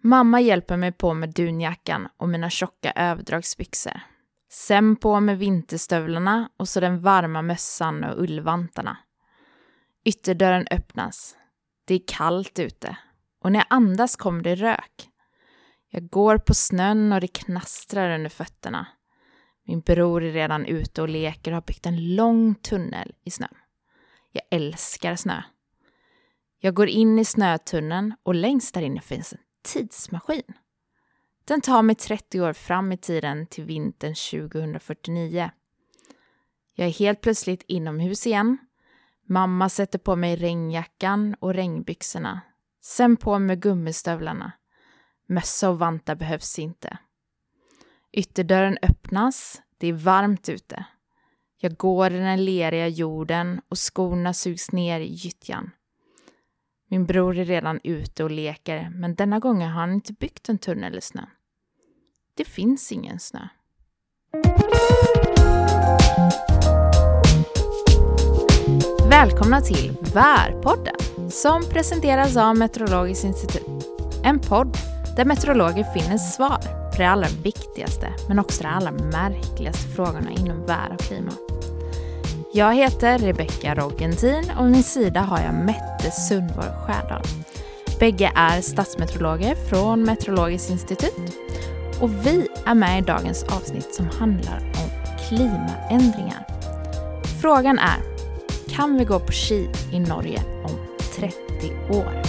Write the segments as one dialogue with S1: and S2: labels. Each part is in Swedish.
S1: Mamma hjälper mig på med dunjackan och mina tjocka överdragsbyxor. Sen på med vinterstövlarna och så den varma mössan och ullvantarna. Ytterdörren öppnas. Det är kallt ute och när jag andas kommer det rök. Jag går på snön och det knastrar under fötterna. Min bror är redan ute och leker och har byggt en lång tunnel i snön. Jag älskar snö. Jag går in i snötunneln och längst där inne finns en tidsmaskin. Den tar mig 30 år fram i tiden till vintern 2049. Jag är helt plötsligt inomhus igen. Mamma sätter på mig regnjackan och regnbyxorna. Sen på med gummistövlarna. Mössa och vantar behövs inte. Ytterdörren öppnas. Det är varmt ute. Jag går i den leriga jorden och skorna sugs ner i gyttjan. Min bror är redan ute och leker, men denna gången har han inte byggt en tunnel i snön. Det finns ingen snö. Välkomna till Värpodden som presenteras av Meteorologiskt institut. En podd där meteorologer finner svar på de allra viktigaste men också de allra märkligaste frågorna inom vär och klimat. Jag heter Rebecka Roggentin och vid min sida har jag Mette Sundborg Skärdal. Bägge är statsmeteorologer från Meteorologiskt institut och vi är med i dagens avsnitt som handlar om klimaändringar. Frågan är, kan vi gå på ski i Norge om 30 år?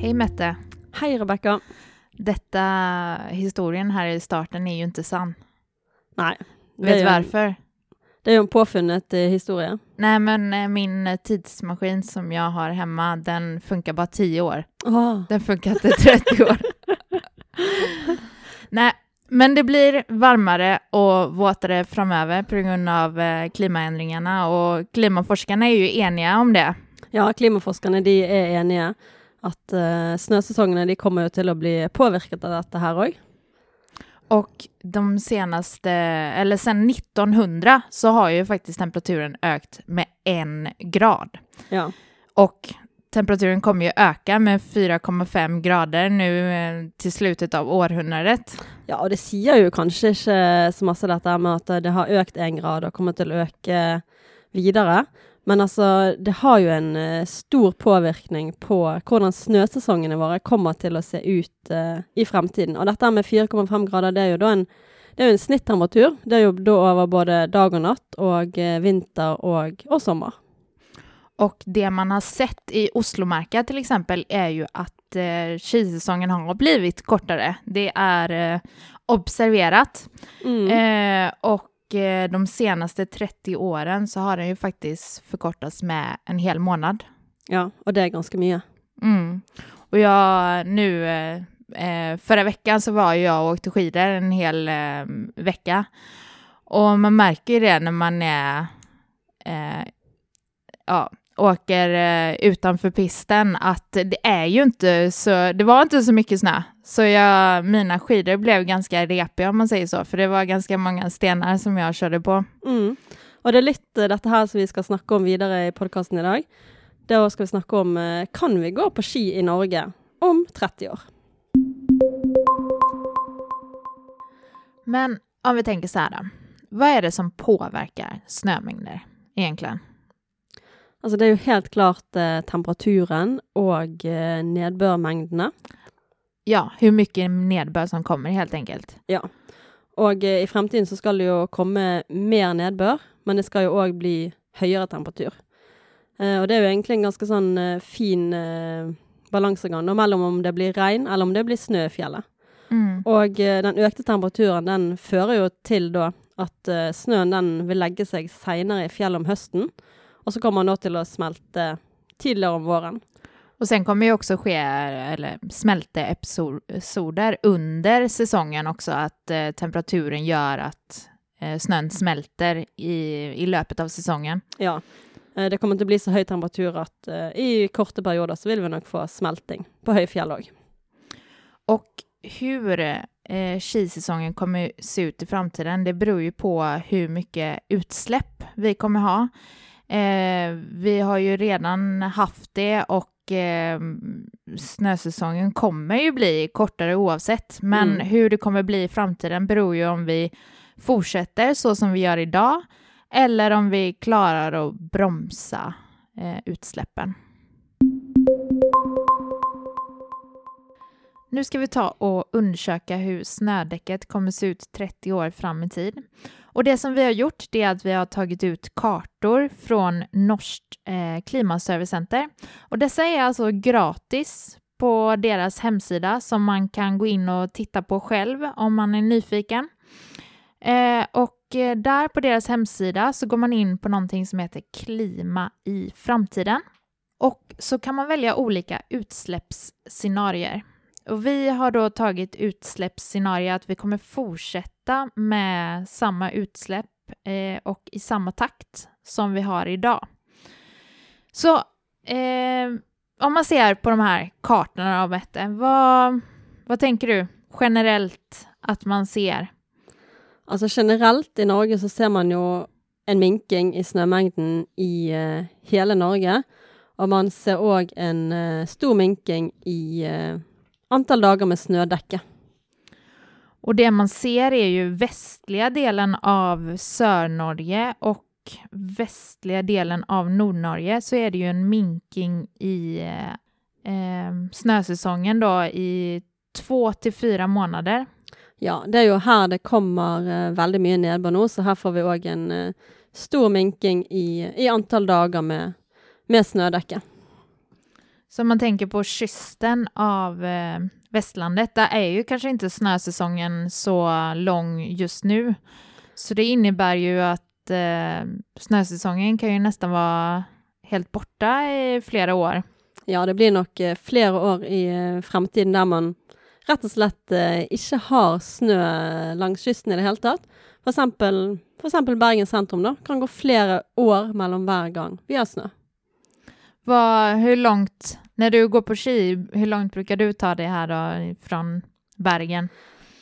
S1: Hej Mette!
S2: Hej Rebecka!
S1: Detta historien här i starten är ju inte sann.
S2: Nej.
S1: Vet du varför?
S2: Det är ju en påfunnet eh, historia.
S1: Nej, men eh, min eh, tidsmaskin som jag har hemma, den funkar bara 10 år.
S2: Oh.
S1: Den funkar inte 30 år. Nej, men det blir varmare och våtare framöver på grund av eh, klimaändringarna och klimatforskarna är ju eniga om det.
S2: Ja, klimatforskarna de är eniga att uh, snösäsongerna de kommer till att bli påverkade av detta här också.
S1: Och de senaste, eller sedan 1900 så har ju faktiskt temperaturen ökat med en grad.
S2: Ja.
S1: Och temperaturen kommer ju öka med 4,5 grader nu eh, till slutet av århundradet.
S2: Ja, och det säger ju kanske inte så massa detta med att det har ökat en grad och kommer till att öka vidare. Men alltså, det har ju en uh, stor påverkan på hur snösäsongerna våra kommer till att se ut uh, i framtiden. Och detta med 4,5 grader, det är ju då en, det är en snitttemperatur. Det är ju då över både dag och natt och uh, vinter och, och sommar.
S1: Och det man har sett i Oslomarka till exempel är ju att eh, skisäsongen har blivit kortare. Det är eh, observerat.
S2: Mm.
S1: Eh, och eh, de senaste 30 åren så har den ju faktiskt förkortats med en hel månad.
S2: Ja, och det är ganska mycket.
S1: Mm. Och jag nu, eh, eh, förra veckan så var jag och åkte skidor en hel eh, vecka. Och man märker ju det när man är eh, ja, åker eh, utanför pisten att det är ju inte så, det var inte så mycket snö. Så jag, mina skidor blev ganska repiga om man säger så, för det var ganska många stenar som jag körde på.
S2: Mm. Och det är lite detta här som vi ska snacka om vidare i podcasten idag. Då ska vi snacka om, eh, kan vi gå på ski i Norge om 30 år?
S1: Men om vi tänker så här då, vad är det som påverkar snömängder egentligen?
S2: Alltså det är ju helt klart eh, temperaturen och eh, nedbörmängderna.
S1: Ja, hur mycket nedbör som kommer helt enkelt.
S2: Ja. Och eh, i framtiden så ska det ju komma mer nedbör, men det ska ju också bli högre temperatur. Eh, och det är ju egentligen en ganska sån eh, fin eh, balansgång mellan om det blir regn eller om det blir snö i fjället.
S1: Mm.
S2: Och eh, den ökade temperaturen den fører ju till då att eh, snön den vill lägga sig senare i fjället om hösten. Och så kommer den då till att smälta tidigare om våren.
S1: Och sen kommer ju också ske eller smälteepisoder under säsongen också, att eh, temperaturen gör att eh, snön smälter i, i löpet av säsongen.
S2: Ja, eh, det kommer inte bli så hög temperatur att eh, i korta perioder så vill vi nog få smältning på höjfjäll också.
S1: Och hur eh, skisäsongen kommer se ut i framtiden, det beror ju på hur mycket utsläpp vi kommer ha. Eh, vi har ju redan haft det och eh, snösäsongen kommer ju bli kortare oavsett. Men
S2: Mm.
S1: hur det kommer bli i framtiden beror ju om vi fortsätter så som vi gör idag eller om vi klarar att bromsa eh, utsläppen. Nu ska vi ta och undersöka hur snödäcket kommer se ut 30 år fram i tid. Och det som vi har gjort det är att vi har tagit ut kartor från Norskt eh, klimatservicecenter. Och dessa är alltså gratis på deras hemsida som man kan gå in och titta på själv om man är nyfiken. Eh, och eh, där på deras hemsida så går man in på någonting som heter Klima i framtiden. Och så kan man välja olika utsläppsscenarier. Och vi har då tagit utsläppsscenario att vi kommer fortsätta med samma utsläpp eh, och i samma takt som vi har idag. Så eh, om man ser på de här kartorna av Mette, vad, vad tänker du generellt att man ser?
S2: Alltså generellt i Norge så ser man ju en minking i snømengden i eh, hela Norge. och man ser också en eh, stor minking i eh, antall dager med snødekke.
S1: Och det man ser är ju västliga delen av Sörnorge och västliga delen av Nordnorge så är det ju en minking i eh, eh, snösäsongen då i två till fyra månader.
S2: Ja, det er jo her det kommer eh, veldig mye nedbør nå, så her får vi òg en eh, stor minking i, i antall dager med, med snødekke.
S1: Så om man tänker på kysten av eh, västlandet, där är ju kanske inte snösäsongen så lång just nu. Så det innebär ju att eh, snösäsongen kan ju nästan vara helt borta i flera år.
S2: Ja, det blir nog eh, flera år i eh, framtiden där man rett og slett eh, ikke har snø langs kysten i det hele tatt. For exempel Bergen sentrum, da. Kan gå flere år mellom hver gang vi har snø.
S1: Vad, hur långt, när du går på ski, hur långt brukar du ta dig här då från Bergen?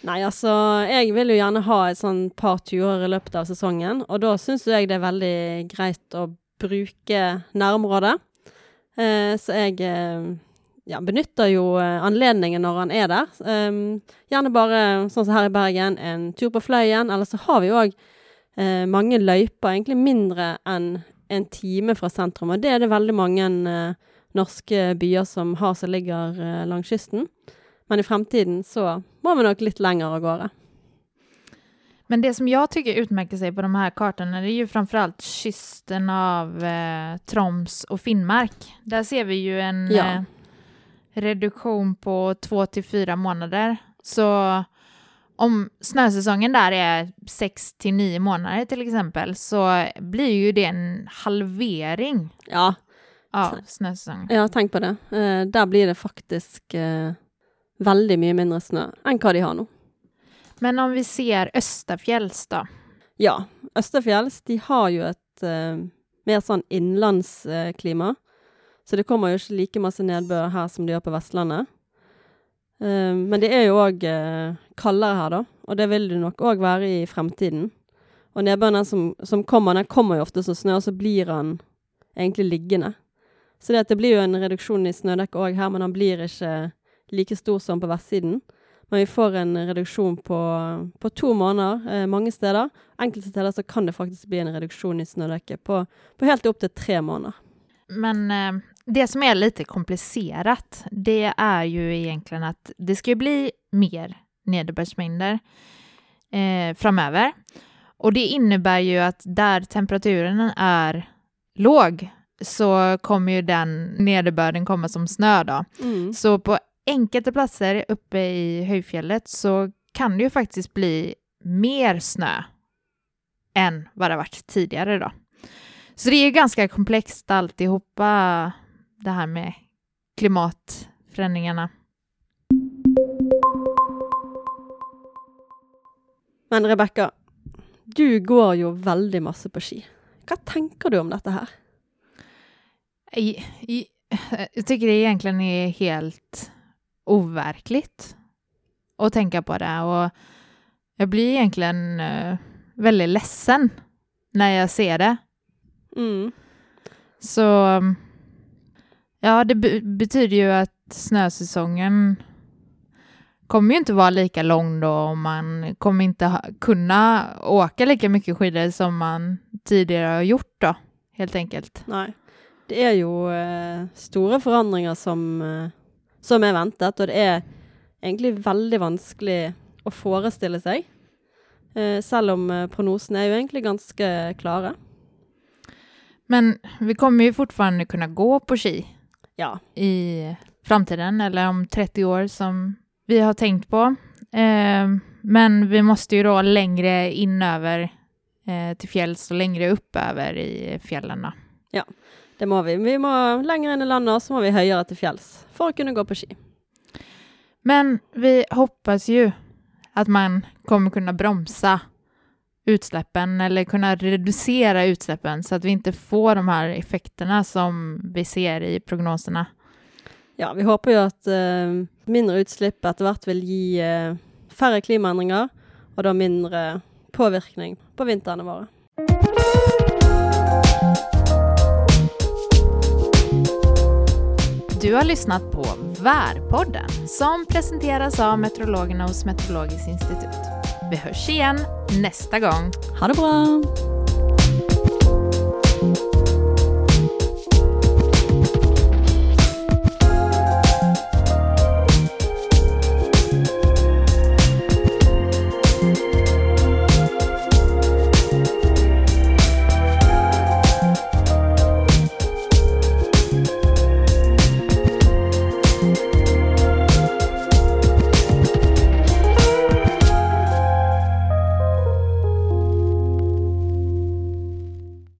S2: Nej, alltså jeg vil jo gjerne ha et sånn par turer i løpet av sesongen, og da syns jeg det er veldig greit å bruke nærområdet. Eh, så jeg eh, ja, benytter jo eh, anledningen når han er der. Ehm, gärna gjerne bare, sånn som her i Bergen, en tur på Fløyen, eller så har vi jo òg eh, mange løyper, egentlig mindre enn en time fra sentrum, og det er det veldig mange eh, norske byer som har som ligger eh, langs kysten. Men i fremtiden så må vi nok litt lenger av gårde.
S1: Men det som jag tycker utmärker sig på de här kartorna det är ju framförallt kysten av eh, Troms och Finnmark. Där ser vi ju en
S2: Ja.
S1: eh, reduktion på två till fyra månader. Så om snösäsongen där är sex till nio månader till exempel så blir ju det en halvering
S2: Ja,
S1: av snösäsongen.
S2: har tenkt på det. Eh, der blir det faktisk eh, veldig mye mindre snø enn hva de har nå.
S1: Men om vi ser Östafjälls då?
S2: Ja, Østerfjells de har jo et eh, mer sånn innlandsklima. så det kommer jo ikke like masse nedbør her som de gjør på Vestlandet. Ehm, men det er jo òg eh, kaldere her, da. Og det vil det nok òg være i fremtiden. Og nedbøren som, som kommer, den kommer jo ofte som snø, og så blir han egentlig liggende. Så det, at det blir jo en reduksjon i snødekket òg her, men han blir ikke like stor som på vestsiden. Men vi får en reduksjon på, på to måneder eh, mange steder. Enkelte steder så kan det faktisk bli en reduksjon i snødekket på, på helt opp til tre måneder.
S1: Men eh, det som är lite komplicerat, det är ju egentligen att det ska bli mer nederbördsmängder eh, framöver. Och det innebär ju att där temperaturen är låg så kommer ju den nederbörden komma som snö då. Så på enkelte platser uppe i höjfjället så kan det ju faktiskt bli mer snö än vad det varit tidigare då. Så det är ju ganska komplext alltihopa det här med klimatförändringarna.
S2: Men Rebekka, du går jo veldig masse på ski. Hva tenker du om?
S1: I, i, jag tycker det egentligen är helt overkligt att tänka på det och jag blir egentligen eh, väldigt ledsen när jag ser det.
S2: Mm.
S1: Så ja, det be betyder ju att snösäsongen kommer ju inte vara lika lång då och man kommer inte kunna åka lika mycket skidor som man tidigare har gjort då, helt enkelt.
S2: Nej. Det er jo eh, store forandringer som, eh, som er ventet, og det er egentlig veldig vanskelig å forestille seg. Eh, selv om eh, prognosene er jo egentlig ganske klare.
S1: Men vi kommer ju fortfarande kunna gå på ski
S2: Ja.
S1: i framtiden eller om 30 år som vi har tänkt på. Eh, men vi måste ju då längre in över eh, till fjälls och längre upp över i fjällen. Då.
S2: Det må vi. Vi må i landet, og så må vi høyere til fjells for å kunne gå på ski.
S1: Men vi hoppas ju att man kommer kunna bromsa utsläppen eller kunna reducera utsläppen så att vi inte får de här effekterna som vi ser i prognoserna.
S2: Ja, vi håper jo at eh, mindre utslipp etter hvert vil gi eh, færre klimaendringer, og da mindre påvirkning på vintrene våre.
S1: Du har lyssnat på Värpodden som presenteras av meteorologerna hos Meteorologiskt institut. Vi hörs igen nästa gång.
S2: Ha det bra!